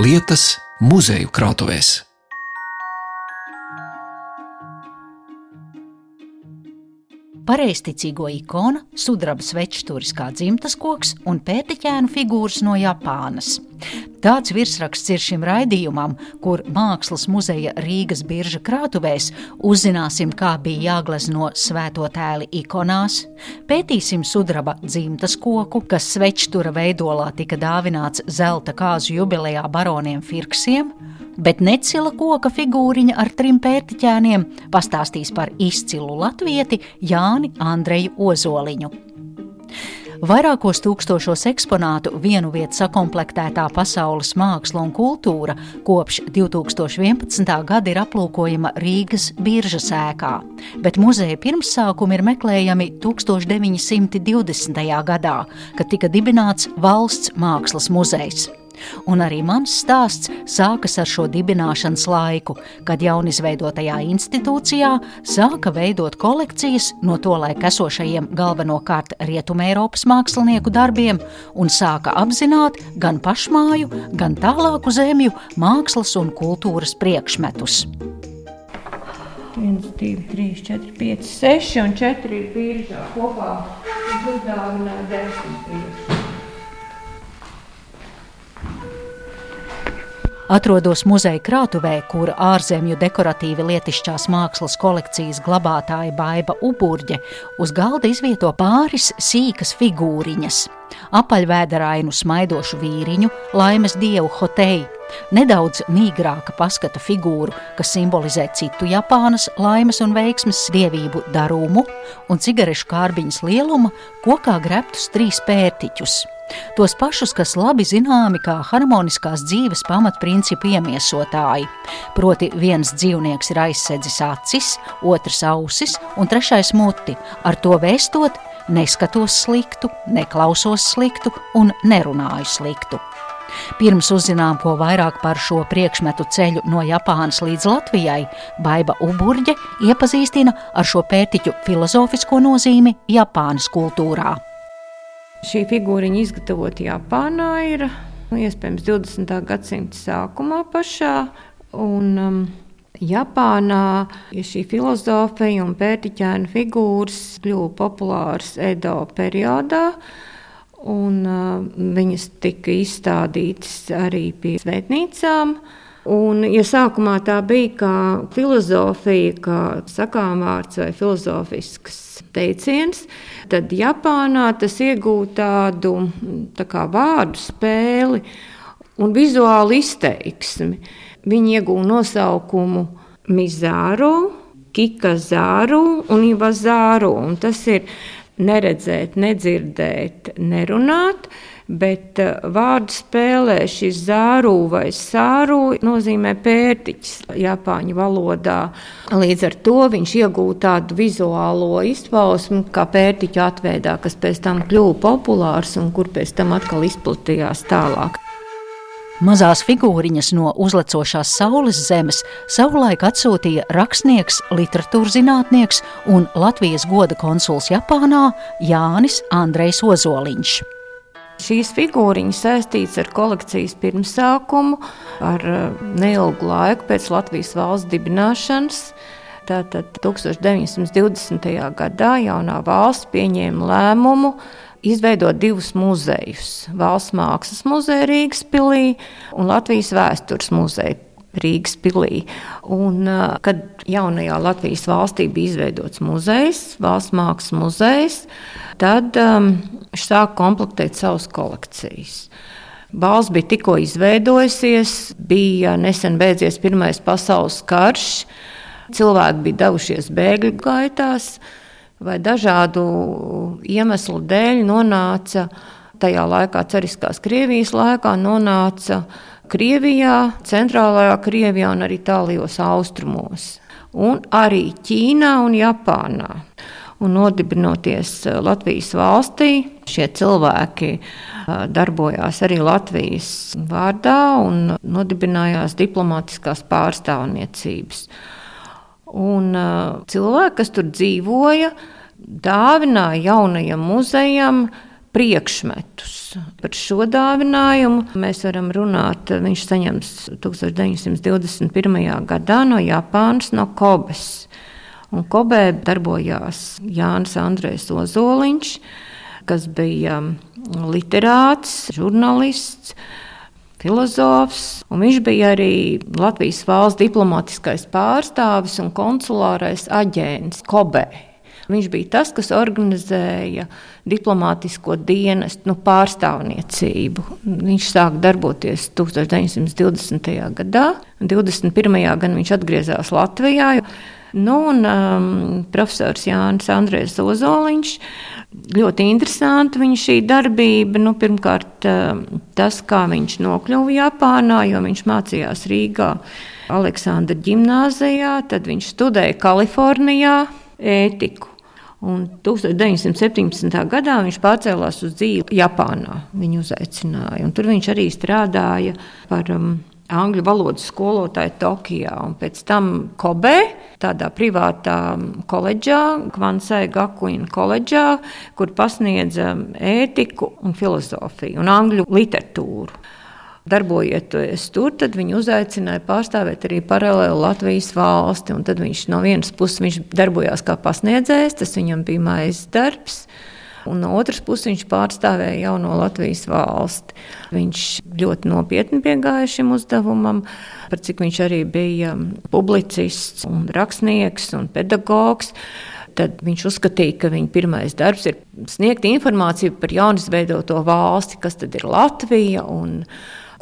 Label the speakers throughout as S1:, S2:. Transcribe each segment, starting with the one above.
S1: lietas muzeju krātuvēs.
S2: pareizticīgo ikona, sudraba svečstūris kā dzimtas koks un pētiķēnu figūras no Japānas. Tāds virsraksts ir šim raidījumam, kur Mākslas muzeja Rīgas birža krātuvēs uzzināsim, kā bija jāglezno svēto tēli ikonās, pētīsim sudraba dzimtas koku, kas svečtura veidolā tika dāvināts zelta kāzu jubilejā baroniem Firksiem, bet necila koka figūriņa ar trim pērtiķēniem pastāstīs par izcilu latvieti Jāni Andreju Ozoliņu. Vairākos tūkstošos eksponātu vienu vietu sakomplektētā pasaules māksla un kultūra kopš 2011. gada ir aplūkojama Rīgas biržas ēkā, bet muzeja pirmsākumi ir meklējami 1920. gadā, kad tika dibināts Valsts mākslas muzejs. Un arī mans stāsts sākas ar šo dibināšanas laiku, kad jaunizveidotajā institūcijā sāka veidot kolekcijas no tolaik esošajiem galvenokārt Rietumēropas mākslinieku darbiem un sāka apzināt gan pašmāju, gan tālāku zemju mākslas un kultūras priekšmetus.
S3: 1, 2, 3, 4, 5, 6 un 4 ir biržā kopā. Uz uzdāvināja 10 biržas.
S2: Atrodos muzeja krātuvē, kur ārzemju dekoratīvi lietišķās mākslas kolekcijas glabātāja Baiva Uburģe uz galda izvieto pāris sīkas figūriņas - apaļvēderainu smaidošu vīriņu, laimes dievu Hotei, nedaudz mīgrāka paskata figūru, kas simbolizē citu Japānas laimes un veiksmes dievību darumu un cigarešu kārbiņas lieluma kokā greptus trīs pērtiķus. Tos pašus, kas labi zināmi kā harmoniskās dzīves pamatprincipu iemiesotāji. Proti, viens dzīvnieks ir aizsedzis acis, otrs ausis un trešais muti, ar to vēstot, neskatos sliktu, neklausos sliktu un nerunāju sliktu. Pirms uzzinām, ko vairāk par šo priekšmetu ceļu no Japānas līdz Latvijai, Baiva Uburģe iepazīstina ar šo pērtiķu filozofisko nozīmi Japānas kultūrā.
S3: Šī figūriņa izgatavota Japānā ir nu, iespējams 20. gadsimta sākumā pašā. Un, um, Japānā ja šī filozofija un pērtiķēna figūras kļuva populāras Edo periodā. Un, uh, viņas tika izstādītas arī pie svētnīcām. Un, ja sākumā tā bija kā filozofija, kā sakāmvārds vai filozofisks teiciens, tad Japānā tas iegūta tādu tā vārdu spēli un vizuālu izteiksmi. Viņi iegūta nosaukumu Mizāru, Kikazāru un Ivazāru. Un tas ir neredzēt, nedzirdēt, nerunāt. Bet uh, vārdu spēlē šis zāru vai sāru nozīmē pērtiķis Japāņu valodā. Līdz ar to viņš iegūta tādu vizuālo izpausmu, kā pērtiķa atveidā, kas pēc tam kļuva populārs un kur pēc tam atkal izplatījās tālāk.
S2: Mazās figūriņas no uzlecošās saules zemes savulaik atsūtīja rakstnieks, literatūras zinātnieks un Latvijas goda konsuls Japānā Jānis Andrejs Ozoliņš.
S3: Šīs figūriņas saistītas ar kolekcijas pirmsākumu, ar eh, neilgu laiku pēc Latvijas valsts dibināšanas. Tātad 1920. gadā jaunā valsts pieņēma lēmumu izveidot divus muzejus - Valsts mākslas muzeju Rīgas pilī un Latvijas vēstures muzeju Rīgas pilī. Un, eh, kad jaunajā Latvijas valstī bija izveidots muzejs, Valsts mākslas muzejs, tad um, viņš sāka komplektēt savas kolekcijas. Balsts bija tikko izveidojusies, bija nesen beidzies Pirmais pasaules karš, cilvēki bija devušies bēgļu gaitās, vai dažādu iemeslu dēļ nonāca tajā laikā, Cariskās Krievijas laikā, nonāca Krievijā, centrālajā Krievijā un arī tālajos austrumos, un arī Ķīnā un Japānā un nodibinoties eh, Latvijas valstī, šie cilvēki eh, darbojās arī Latvijas vārdā un nodibinājās diplomātiskās pārstāvniecības. Un eh, cilvēki, kas tur dzīvoja, dāvināja jaunajam muzejam priekšmetus. Par šo dāvinājumu mēs varam runāt. Viņš saņems 1921. gadā no Japānas, no Kobes. Un Kobē darbojās Jānis Andrēs Ozoliņš, kas bija literāts, žurnālists filozofs, un viņš bija arī Latvijas valsts diplomātiskais pārstāvis un konsulārais aģents Kobē. Viņš bija tas, kas organizēja diplomātisko dienestu nu, pārstāvniecību. Viņš sāka darboties 1920. gadā, un 21. gadā viņš atgriezās Latvijā. Nu, un, um, profesors Jānis Andrēs Ozoliņš. Ļoti interesanti viņa šī darbība. Nu, pirmkārt, um, tas, kā viņš nokļuva Japānā, jo viņš mācījās Rīgā Aleksandra ģimnāzijā, tad viņš studēja Kalifornijā ētiku. Un 1917. gadā viņš pārcēlās uz dzīvi Japānā. Viņu uzaicināja. Tur viņš arī strādāja par um, angļu valodas skolotāju Tokijā. Un pēc tam Kobe, tādā privātā koledžā, Kvansai Gakuina koledžā, kur pasniedza ētiku un filozofiju un angļu literatūru darbojoties tur, tad viņu uzaicināja pārstāvēt arī paralēli Latvijas valsti. Tad viņš no vienas puses darbojās kā pasniedzējs, tas viņam bija mājas darbs. Un no otras puses viņš pārstāvēja jauno Latvijas valsti. Viņš ļoti nopietni piegāja šim uzdevumam, par cik viņš arī bija publicists, un rakstnieks un pedagogs tad viņš uzskatīja, ka viņa pirmais darbs ir sniegt informāciju par jaunizveidoto valsti, kas tad ir Latvija. Un,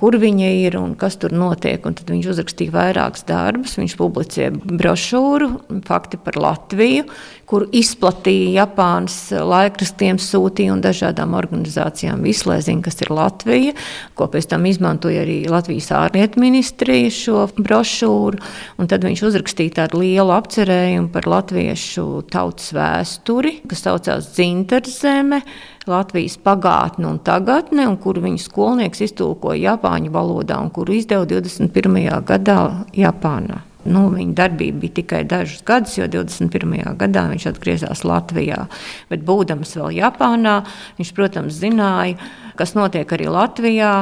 S3: kur viņa ir un kas tur notiek. Un tad viņš uzrakstīja vairākus darbus. Viņš publicēja brošūru, fakti par Latviju, kuru izplatīja Japānas laikrakstiem, sūtīja un dažādām organizācijām. Visu, lai zinātu, kas ir Latvija, ko pēc tam izmantoja arī Latvijas ārlietu ministrija šo brošūru. Tad viņš uzrakstīja tādu lielu apcerējumu par latviešu tautas vēsturi, kas saucās Dzintarzeme. Latvijas pagātne un tagadne, un kuru viņa skolnieks iztulkoja Japāņu valodā un kuru izdeva 21. gadā Japānā. Nu, viņa darbība bija tikai dažus gadus, jo 21. gadā viņš atgriezās Latvijā. Bet, būdams vēl Japānā, viņš, protams, zināja, kas notiek arī Latvijā.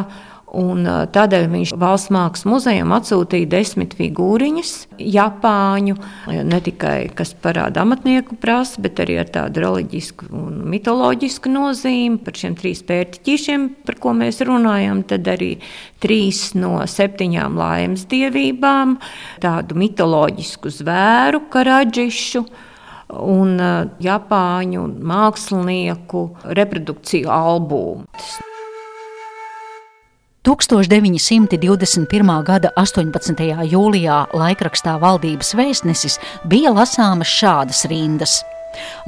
S3: Un tādēļ viņš valsts mākslas muzejam atsūtīja desmit figūriņas, Japāņu, ne tikai kas parāda amatnieku prasa, bet arī ar tādu reliģisku un mitoloģisku nozīmi par šiem trīs pērtiķīšiem, par ko mēs runājam. Tad arī trīs no septiņām laimes dievībām, tādu mitoloģisku zvēru, karadžišu un Japāņu mākslinieku reprodukciju albumu.
S2: 1921. gada 18. jūlijā laikrakstā Valdības vēstnesis bija lasāmas šādas rindas.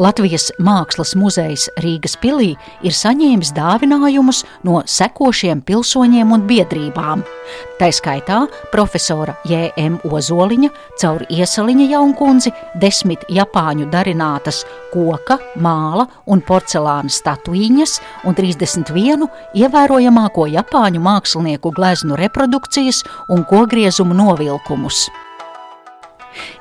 S2: Latvijas Mākslas muzejs Rīgas pilī ir saņēmis dāvinājumus no sekošiem pilsoņiem un biedrībām. Tā skaitā profesora J.M. Ozoliņa caur iesaliņa jaunkundzi desmit japāņu darinātas koka, māla un porcelāna statuīņas un 31 ievērojamāko japāņu mākslinieku gleznu reprodukcijas un kogriezumu novilkumus.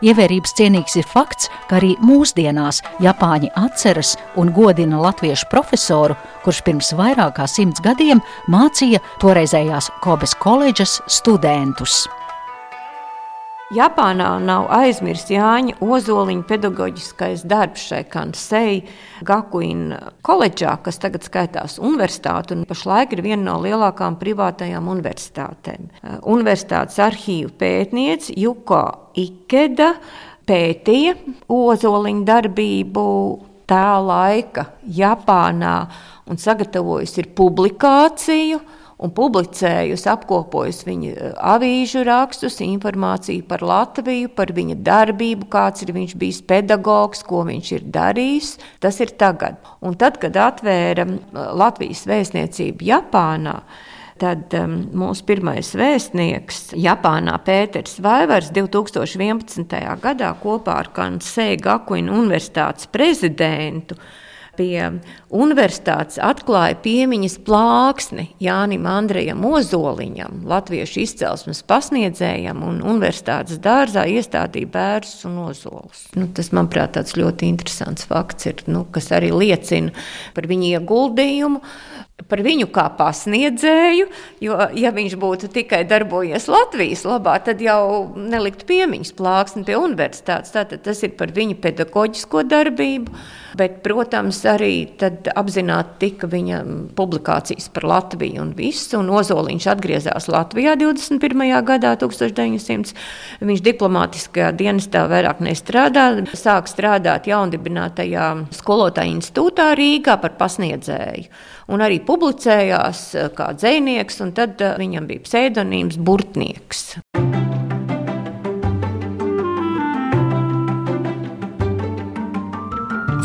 S2: Ievērības cienīgs ir fakts, ka arī mūsdienās Japāņi atceras un godina latviešu profesoru, kurš pirms vairāk kā simts gadiem mācīja toreizējās Kobes koledžas studentus.
S3: Japānā nav aizmirsts Jāņa Ozoliņa pedagoģiskais darbs šai Kansei Gakuina koledžā, kas tagad skaitās universitāte un pašlaik ir viena no lielākām privātajām universitātēm. Universitātes arhīvu pētniece Juko Ikeda pētīja Ozoliņa darbību tā laika Japānā un sagatavojusi publikāciju un publicējusi, apkopojusi viņa eh, avīžu rakstus, informāciju par Latviju, par viņa darbību, kāds ir viņš bijis pedagogs, ko viņš ir darījis. Tas ir tagad. Un tad, kad atvēra Latvijas vēstniecību Japānā, tad um, mūsu pirmais vēstnieks Japānā, Pēters Vaivars, 2011. gadā kopā ar Kansei Gakuinu universitātes prezidentu pie universitātes atklāja piemiņas plāksni Jānim Andrejam Ozoliņam, latviešu izcelsmes pasniedzējam un universitātes dārzā iestādīja bērns un ozolus. Nu, tas, manuprāt, tāds ļoti interesants fakts ir, nu, kas arī liecina par viņu ieguldījumu par viņu kā pasniedzēju, jo, ja viņš būtu tikai darbojies Latvijas labā, tad jau neliktu piemiņas plāksni pie universitātes. Tātad tas ir par viņa pedagoģisko darbību, bet, protams, arī apzināti tika viņa publikācijas par Latviju un visu, un Ozoliņš atgriezās Latvijā 21. gadā, 1900. Viņš diplomātiskajā dienestā vairāk nestrādā, sāk strādāt jaundibinātajā skolotāja institūtā Rīgā par pasniedzēju un arī publicējās eh, kā dzinieks, un tad eh, viņam bija pseidonīms Burtnieks.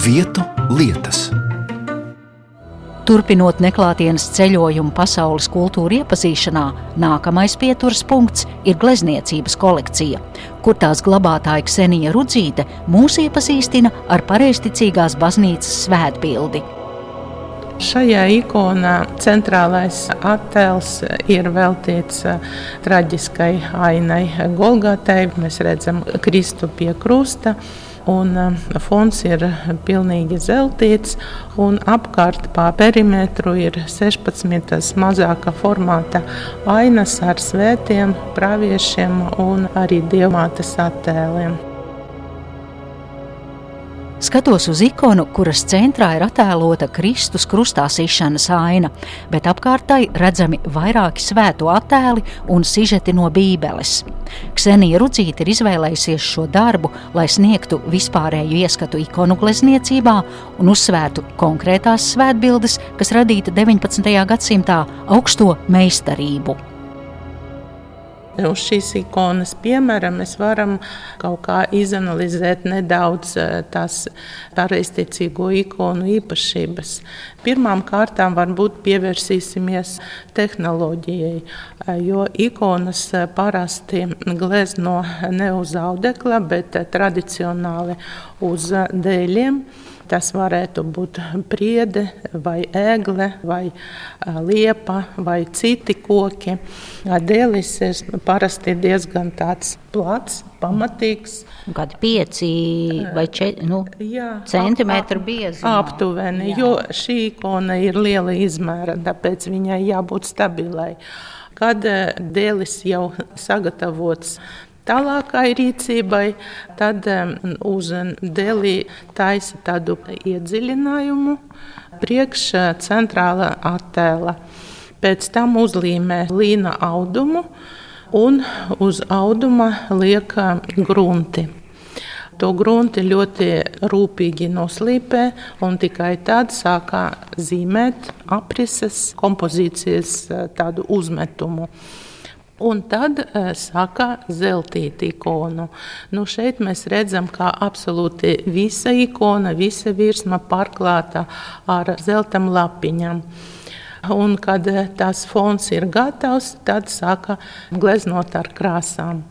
S1: Vietu lietas.
S2: Turpinot neklātienes ceļojumu pasaules kultūra iepazīšanā, nākamais pieturas punkts ir glezniecības kolekcija, kur tās glabātāja Ksenija Rudzīte mūs iepazīstina ar pareizticīgās baznīcas svētbildi.
S4: Šajā ikonā centrālais attēls ir veltīts eh, traģiskai ainai Golgatai. Mēs redzam Kristu pie krusta. Un eh, fons ir pilnīgi zeltīts, apkārt pa perimetru ir 16 mazāka formāta ainas ar svētiem, praviešiem un arī dievmātes attēliem.
S2: Skatos uz ikonu, kuras centrā ir attēlota Kristus krustā sišanas aina, bet apkārtai redzami vairāki svēto attēli un sižeti no Bībeles. Ksenija Rudzīte ir izvēlējusies šo darbu, lai sniegtu vispārēju ieskatu ikonu glezniecībā un uzsvērtu konkrētās svētbildes, kas radīta 19. gadsimtā augsto meistarību.
S4: Uz šīs ikonas piemēra mēs varam kaut kā izanalizēt nedaudz eh, tās pareizticīgo ikonu īpašības. Pirmām kārtām varbūt pievērsīsimies tehnoloģijai, eh, jo ikonas eh, parasti glezno ne uz audekla, bet tradicionāli uz dēļiem. Tas varētu būt priede, vai ēgle, vai liepa, vai citi koki. Dēlis ir parasti diezgan plats, pamatīgs.
S2: Kādi pieci vai četri nu, jā, centimetri biezi.
S4: Aptuveni, jā. jo šī ikona ir liela izmēra, tāpēc viņai jābūt stabilai. Kad dēlis jau sagatavots tālākai rīcībai, tad uz Delī taisa tādu iedziļinājumu priekš centrāla attēla. Pēc tam uzlīmē līna audumu un uz auduma liek grunti. To grunti ļoti rūpīgi noslīpē, un tikai tad sākā zīmēt aprises kompozīcijas tādu uzmetumu. Un tad uh, saka zeltīt ikonu. Nu, šeit mēs redzam, ka absolūti visa ikona, visa virsma pārklāta ar zeltam lapiņām. Un, kad e, tas fons ir gatavs, tad saka gleznot ar krāsām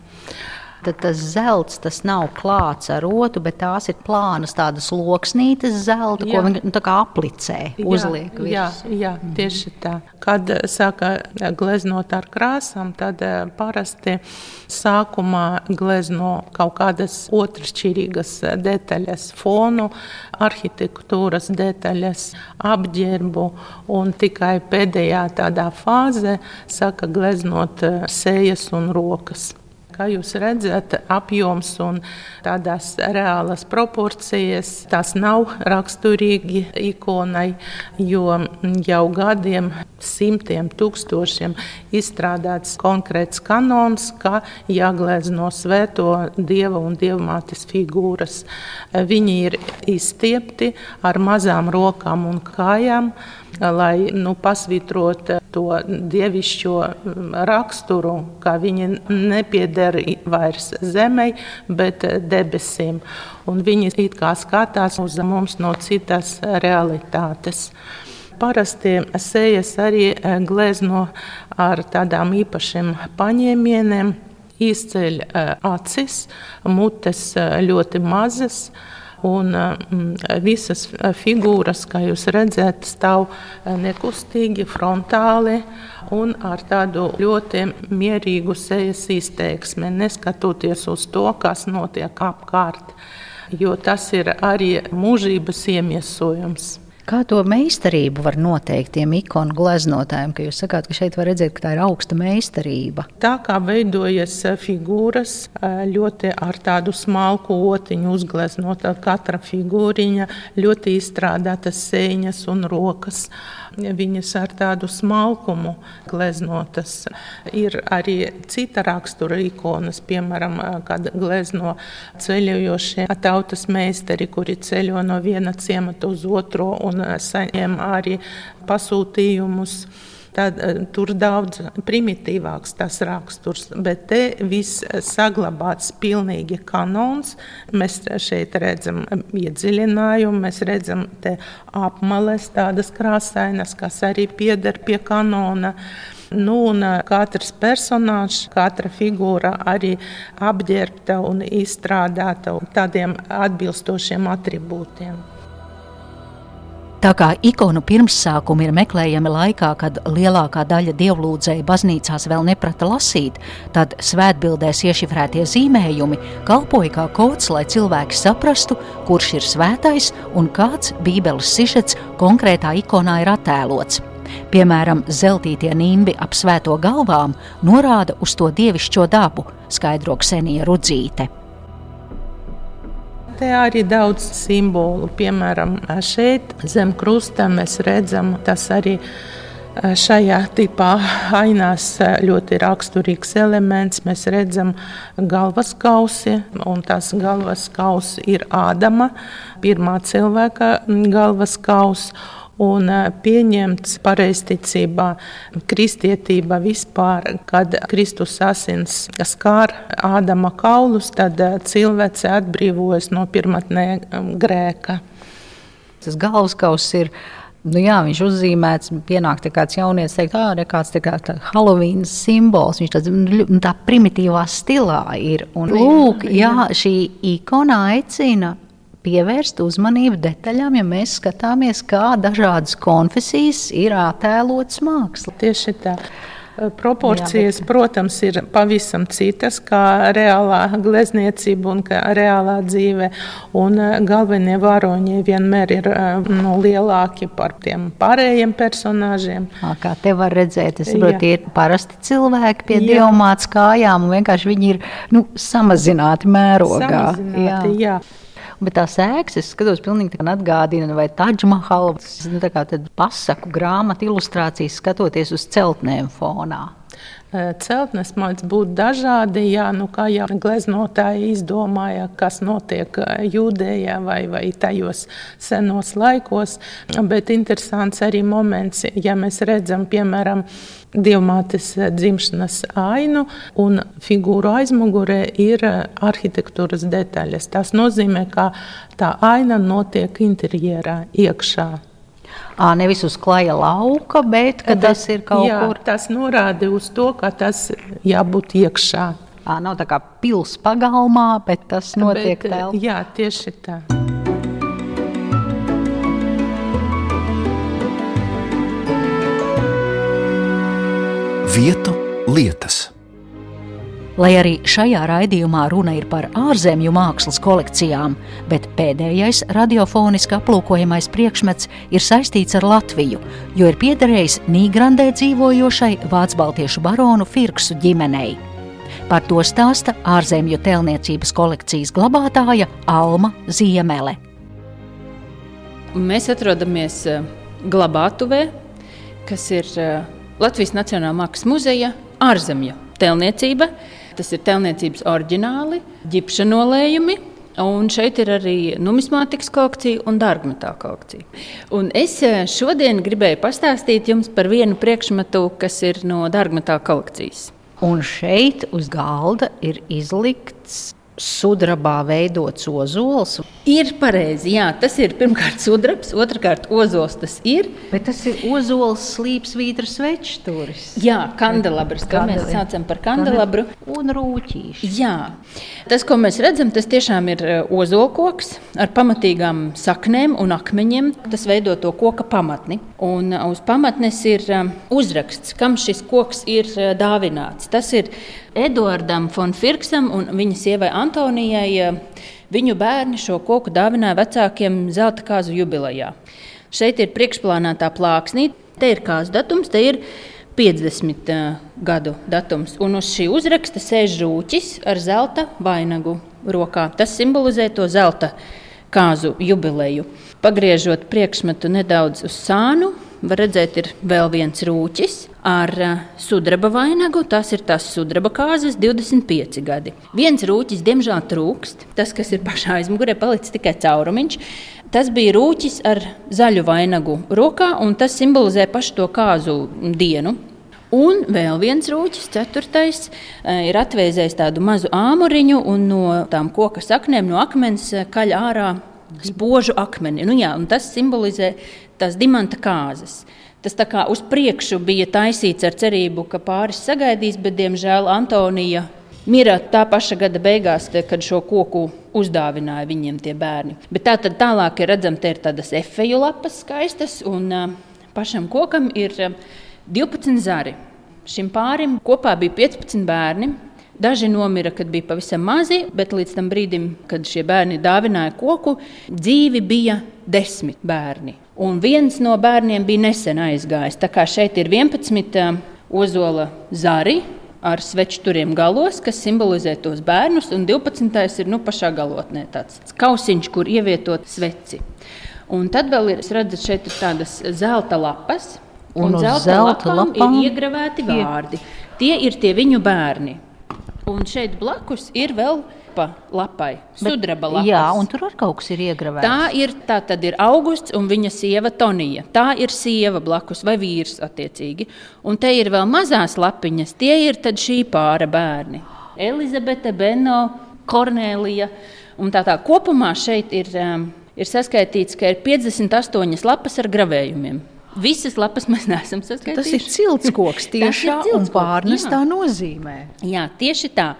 S2: tad tas zelts tas nav klāts ar rotu, bet tās ir plānas tādas loksnītes zelta, jā. ko viņi nu, aplicē, uzliek.
S4: Jā, jā, jā, tieši tā. Kad eh, sāka gleznot ar krāsām, tad eh, parasti sākumā glezno kaut kādas otršķirīgas detaļas, fonu, arhitektūras detaļas, apģērbu, un tikai pēdējā tādā fāzē sāka gleznot eh, sejas un rokas. Kā jūs redzat, apjoms un tādas reālas proporcijas tas nav raksturīgi ikonai, jo jau gadiem, simtiem, tūkstošiem izstrādāts konkrēts kanons, kā jāglezno svēto dieva un dievmātes figūras. Viņi ir izstiepti ar mazām rokām un kājām lai nu, pasvītrotu to dievišķo mm, raksturu, ka viņi nepieder vairs zemei, bet debesīm. Un viņi it kā skatās uz mums no citas realitātes. Parasti sējas arī e, glezno ar tādām īpašiem paņēmieniem, izceļ acis, mutes ļoti mazas Un mm, visas figūras, kā jūs redzat, stāv nekustīgi, frontāli un ar tādu ļoti mierīgu sejas izteiksmi, neskatoties uz to, kas notiek apkārt. Jo tas ir arī mūžības iemiesojums.
S2: Kā to meistarību var noteikt tiem ikonu gleznotājiem, ka jūs sakāt, ka šeit var redzēt, ka tā ir augsta meistarība?
S4: Tā kā veidojas eh, figūras eh, ļoti ar tādu smalku otiņu uzgleznota, katra figūriņa ļoti izstrādātas sēņas un rokas viņas ar tādu smalkumu gleznotas. Ir arī cita rakstura ikonas, piemēram, kad glezno ceļojošie tautas meistari, kuri ceļo no viena ciemata uz otro un saņem arī pasūtījumus. Tad, tur daudz primitīvāks tas raksturs, bet te viss saglabāts pilnīgi kanons. Mēs šeit redzam iedziļinājumu, mēs redzam te apmales tādas krāsainas, kas arī pieder pie kanona. Nu, katrs personāžs, katra figūra arī apģērbta un izstrādāta tādiem atbilstošiem attribūtiem.
S2: Tā kā ikonu pirmsākumi ir meklējami laikā, kad lielākā daļa dievlūdzēju baznīcās vēl neprata lasīt, tad svētbildēs iešifrētie zīmējumi kalpoja kā kods, lai cilvēki saprastu, kurš ir svētais un kāds Bībeles sižets konkrētā ikonā ir attēlots. Piemēram, zeltītie nimbi ap svēto galvām norāda uz to dievišķo dabu, skaidro Ksenija Rudzīte.
S4: Te arī daudz simbolu. Piemēram, šeit zem krusta mēs redzam, tas arī šajā tipā ainās ļoti raksturīgs elements. Mēs redzam galvas kausi, un tas galvas kausi ir Ādama, pirmā cilvēka galvas kausa un pieņemts pareizticībā, kristietība vispār, kad Kristus asins skār Ādama kaulus, tad cilvēce atbrīvojas no pirmotnē grēka.
S2: Tas galvaskauss ir Nu, jā, viņš uzzīmēts, pienāk kāds jaunietis, teikt, ah, kāds tā kā Halloween simbols. Viņš tāds nu, tā primitīvā stilā ir. Un, lūk, jā, šī ikona aicina pievērst uzmanību detaļām, ja mēs skatāmies, kā dažādas konfesijas ir attēlotas mākslā.
S4: Tieši tā. Proporcijas, Jā, bet... protams, ir pavisam citas, kā reālā glezniecība un reālā dzīve. Un galvenie varoņi vienmēr ir nu, lielāki par tiem pārējiem personāžiem.
S2: Kā te var redzēt, es saprotu, ir parasti cilvēki pie dievmāts kājām, un vienkārši viņi ir nu, samazināti mērogā.
S4: Samazināti, jā. Jā.
S2: Bet tās ēkas, es skatos, pilnīgi atgādina, vai Taģmahala, nu, tā kā pasaku grāmatu ilustrācijas skatoties uz celtnēm fonā.
S4: Celtnes mēdz būt dažādi. Jā, nu kā jau gleznotāji izdomāja, kas notiek Jūdejā vai, vai tajos senos laikos. Bet interesants arī moments, ja mēs redzam, piemēram, dievmātes dzimšanas ainu, un figūru aizmugurē ir arhitektūras detaļas. Tas nozīmē, ka tā aina notiek interjerā iekšā.
S2: À, nevis uz klaja lauka, bet, bet tas ir kaut jā, kur.
S4: Tas norāda uz to, ka tas jābūt iekšā.
S2: À, nav tā kā pilsēta pagalmā, bet tas notiek
S4: telpā. Jā, tieši tā.
S1: Vietu lietas.
S2: Lai arī šajā raidījumā runa ir par ārzemju mākslas kolekcijām, bet pēdējais radiofoniski aplūkojamais priekšmets ir saistīts ar Latviju, jo ir piederējis Nīgrandē dzīvojošai Vācu baltiešu baronu Firksu ģimenei. Par to stāsta ārzemju tēlniecības kolekcijas glabātāja Alma Ziemele.
S3: Mēs atrodamies eh, glabātuvē, kas ir eh, Latvijas Nacionālā Mākslas muzeja ārzemju tēlniecība. Tas ir tēlniecības oriģināli, ģipšanolējumi. Un šeit ir arī numismātikas kolekcija un dārgmetāla kolekcija. Un es eh, šodien gribēju pastāstīt jums par vienu priekšmetu, kas ir no dārgmetāla kolekcijas.
S2: Un šeit uz galda ir izlikts sudrabā veidots ozols.
S5: Ir pareizi, jā, tas ir pirmkārt sudrabs, otrkārt ozols tas ir.
S2: Bet tas ir ozols slīpsvītras večturis.
S5: Jā, kandelabrs, kā mēs saucam par kandelabru.
S2: Un rūķīši.
S5: Jā, tas, ko mēs redzam, tas tiešām ir eh, ozolkoks ar pamatīgām saknēm un akmeņiem. Tas veido to koka pamatni. Un eh, uz pamatnes ir eh, uzraksts, kam šis koks ir dāvināts. Tas ir Eduardam Fonfirksam un viņa sievai Antonijai. Viņu bērni šo koku dāvināja vecākiem zelta kāzu jubilejā. Šeit ir priekšplānā plāksnī, te ir kāzu datums, te ir 50 uh, gadu datums. Un uz šī uzraksta sēž rūķis ar zelta vainagu rokā. Tas simbolizē to zelta kāzu jubileju. Pagriežot priekšmetu nedaudz uz sānu, var redzēt, ir vēl viens rūķis ar uh, sudraba vainagu. Tas ir tas sudraba kāzas, 25 gadi. Viens rūķis, diemžēl, trūkst. Tas, kas ir pašā aizmugurē, palicis tikai caurumiņš. Tas bija rūķis ar zaļu vainagu rokā, un tas simbolizē pašu to kāzu dienu. Un vēl viens rūķis, ceturtais, uh, ir atvēzējis tādu mazu āmuriņu, un no tām koka saknēm, no akmens uh, kaļ ārā spožu akmeni. Nu, jā, tas simbolizē tās dimanta kāzas. Tas tā kā uz priekšu bija taisīts ar cerību, ka pāris sagaidīs, bet, diemžēl, Antonija mira tā paša gada beigās, kad šo koku uzdāvināja viņiem tie bērni. Bet tā tad tālāk ir redzams, te ir tādas efeju lapas skaistas, un pašam kokam ir uh, 12 zari. Šim pārim kopā bija 15 bērni. Daži nomira, kad bija pavisam mazi, bet līdz tam brīdim, kad šie bērni dāvināja koku, dzīvi bija desmit bērni. Un viens no bērniem bija nesen aizgājis. Tā kā šeit ir 11 uh, ozola zari ar svečturiem galos, kas simbolizē tos bērnus, un 12. ir nu, pašā galotnē tāds kausiņš, kur ievietot sveci. Un tad vēl ir, redzat, šeit ir tādas zelta lapas, un, un zelta, zelta lapām, lapām ir iegravēti vārdi. Tie ir tie viņu bērni. Un šeit blakus ir vēl lapa lapai, sudraba lapai.
S2: Jā, un tur arī kaut kas ir iegravēts.
S5: Tā ir, tā tad ir augusts un viņa sieva Tonija. Tā ir sieva blakus vai vīrs attiecīgi. Un te ir vēl mazās lapiņas, tie ir tad šī pāra bērni. Elizabete, Beno, Kornelija. Un tā tā kopumā šeit ir, um, ir saskaitīts, ka ir 58 lapas ar gravējumiem. Visas lapas mēs neesam saskaitījuši.
S2: Tas ir ciltskoks tiešā un pārnes tā nozīmē.
S5: Jā, tieši tā.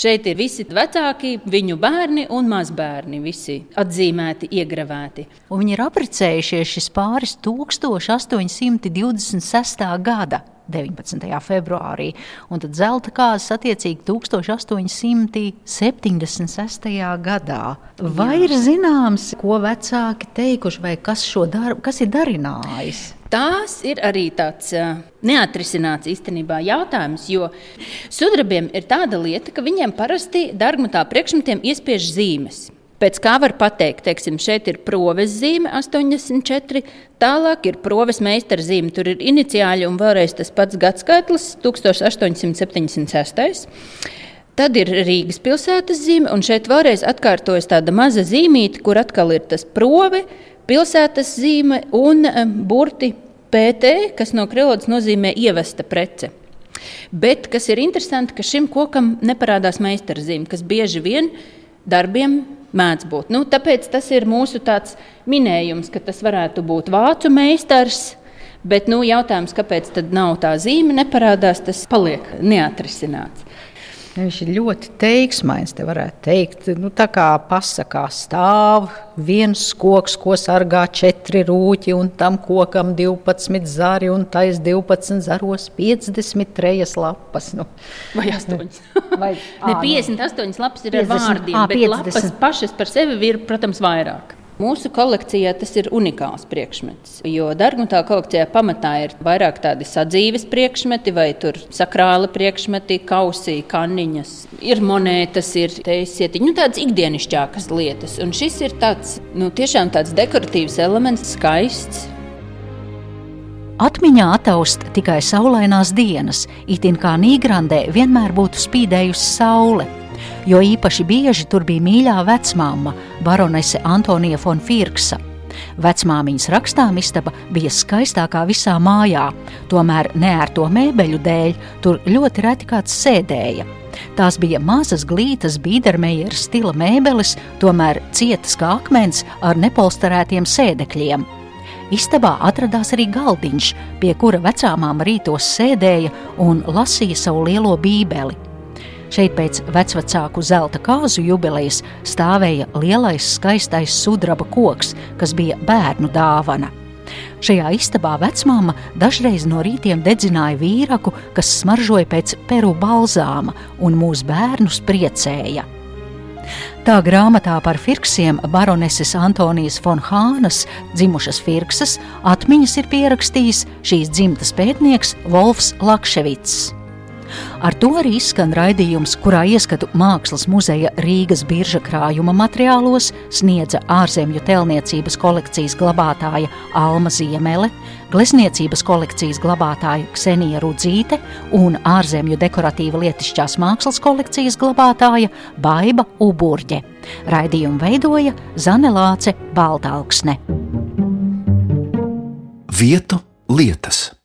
S5: Šeit ir visi vecāki, viņu bērni un mazbērni, visi atzīmēti, iegravēti.
S2: Un viņi ir apprecējušies šis pāris 1826. gada. 19. februārī, un tad zelta kāzas attiecīgi 1876. gadā. Vai Jā. ir zināms, ko vecāki teikuši, vai kas šo darbu, kas ir darinājis?
S5: Tās ir arī tāds uh, neatrisināts īstenībā jautājums, jo sudrabiem ir tāda lieta, ka viņiem parasti dārgmatā priekšmetiem iespiež zīmes. Pēc kā var pateikt, teiksim, šeit ir proves zīme 84, tālāk ir proves meistara zīme. Tur ir iniciāļi un vēlreiz tas pats gadsimts, 1876. Tad ir Rīgas pilsētas zīme, un šeit vēlreiz atkārtojas tāda maza zīmīte, kur atkal ir tas prove, pilsētas zīme un burti PT, kas no krievodas nozīmē ievesta prece. Bet kas ir interesanti, ka šim kokam neparādās meistarzīme, kas bieži vien darbiem mēdz būt. Nu, tāpēc tas ir mūsu minējums, ka tas varētu būt vācu meistars. Bet nu, jautājums, kāpēc tā zīme, neparādās, tas paliek neatrisināts.
S2: Viņš ir ļoti teiksmains, te varētu teikt. Nu, tā kā pasakā stāv viens koks, ko sargā četri rūķi, un tam kokam 12 zari, un tais 12 zaros 53 lapas. Nu.
S5: Vai 8? Vai, ne, 58 lapas ir 50, ar vārdiem, à, bet 50. lapas pašas par sevi ir, protams, vairāk. Mūsu kolekcijā tas ir unikāls priekšmets. Jo Dārgumā kolekcijā pamatā ir vairāk tādi sadzīves priekšmeti, vai sakrāla priekšmeti, kausī, kanniņas, ir monētas, ir teisietiņi, nu, tādas ikdienišķākas lietas. Un šis ir tāds, nu, tiešām tāds dekoratīvs elements, skaists.
S2: Atmiņā ataust tikai saulainās dienas, itin kā Nīgrandē vienmēr būtu spīdējusi saule jo īpaši bieži tur bija mīļā vecmāma, baronese Antonija von Firksa. Vecmāmiņas rakstām istaba bija skaistākā visā mājā, tomēr neērto mēbeļu dēļ tur ļoti reti kāds sēdēja. Tās bija mazas glītas Bīdermeijera stila mēbeles, tomēr cietas kā akmens ar nepolsterētiem sēdekļiem. Istabā atradās arī galdiņš, pie kura vecāmām rītos sēdēja un lasīja savu lielo bībeli. Šeit pēc vecvecāku zelta kāzu jubilejas stāvēja lielais skaistais sudraba koks, kas bija bērnu dāvana. Šajā istabā vecmāma dažreiz no rītiem dedzināja vīraku, kas smaržoja pēc peru balzāma un mūsu bērnus priecēja. Tā grāmatā par firksiem baroneses Antonijas von Hānas, dzimušas firksas, atmiņas ir pierakstījis šīs dzimtas pētnieks Wolfs Lakševits. Ar to arī izskan raidījums, kurā ieskatu mākslas muzeja Rīgas birža krājuma materiālos sniedza ārzemju telniecības kolekcijas glabātāja Alma Ziemele, glezniecības kolekcijas glabātāja Ksenija Rudzīte un ārzemju dekoratīva lietišķās mākslas kolekcijas glabātāja Baiba Uburģe. Raidījumu veidoja Zane Lāce Baltalksne.
S1: Vietu lietas.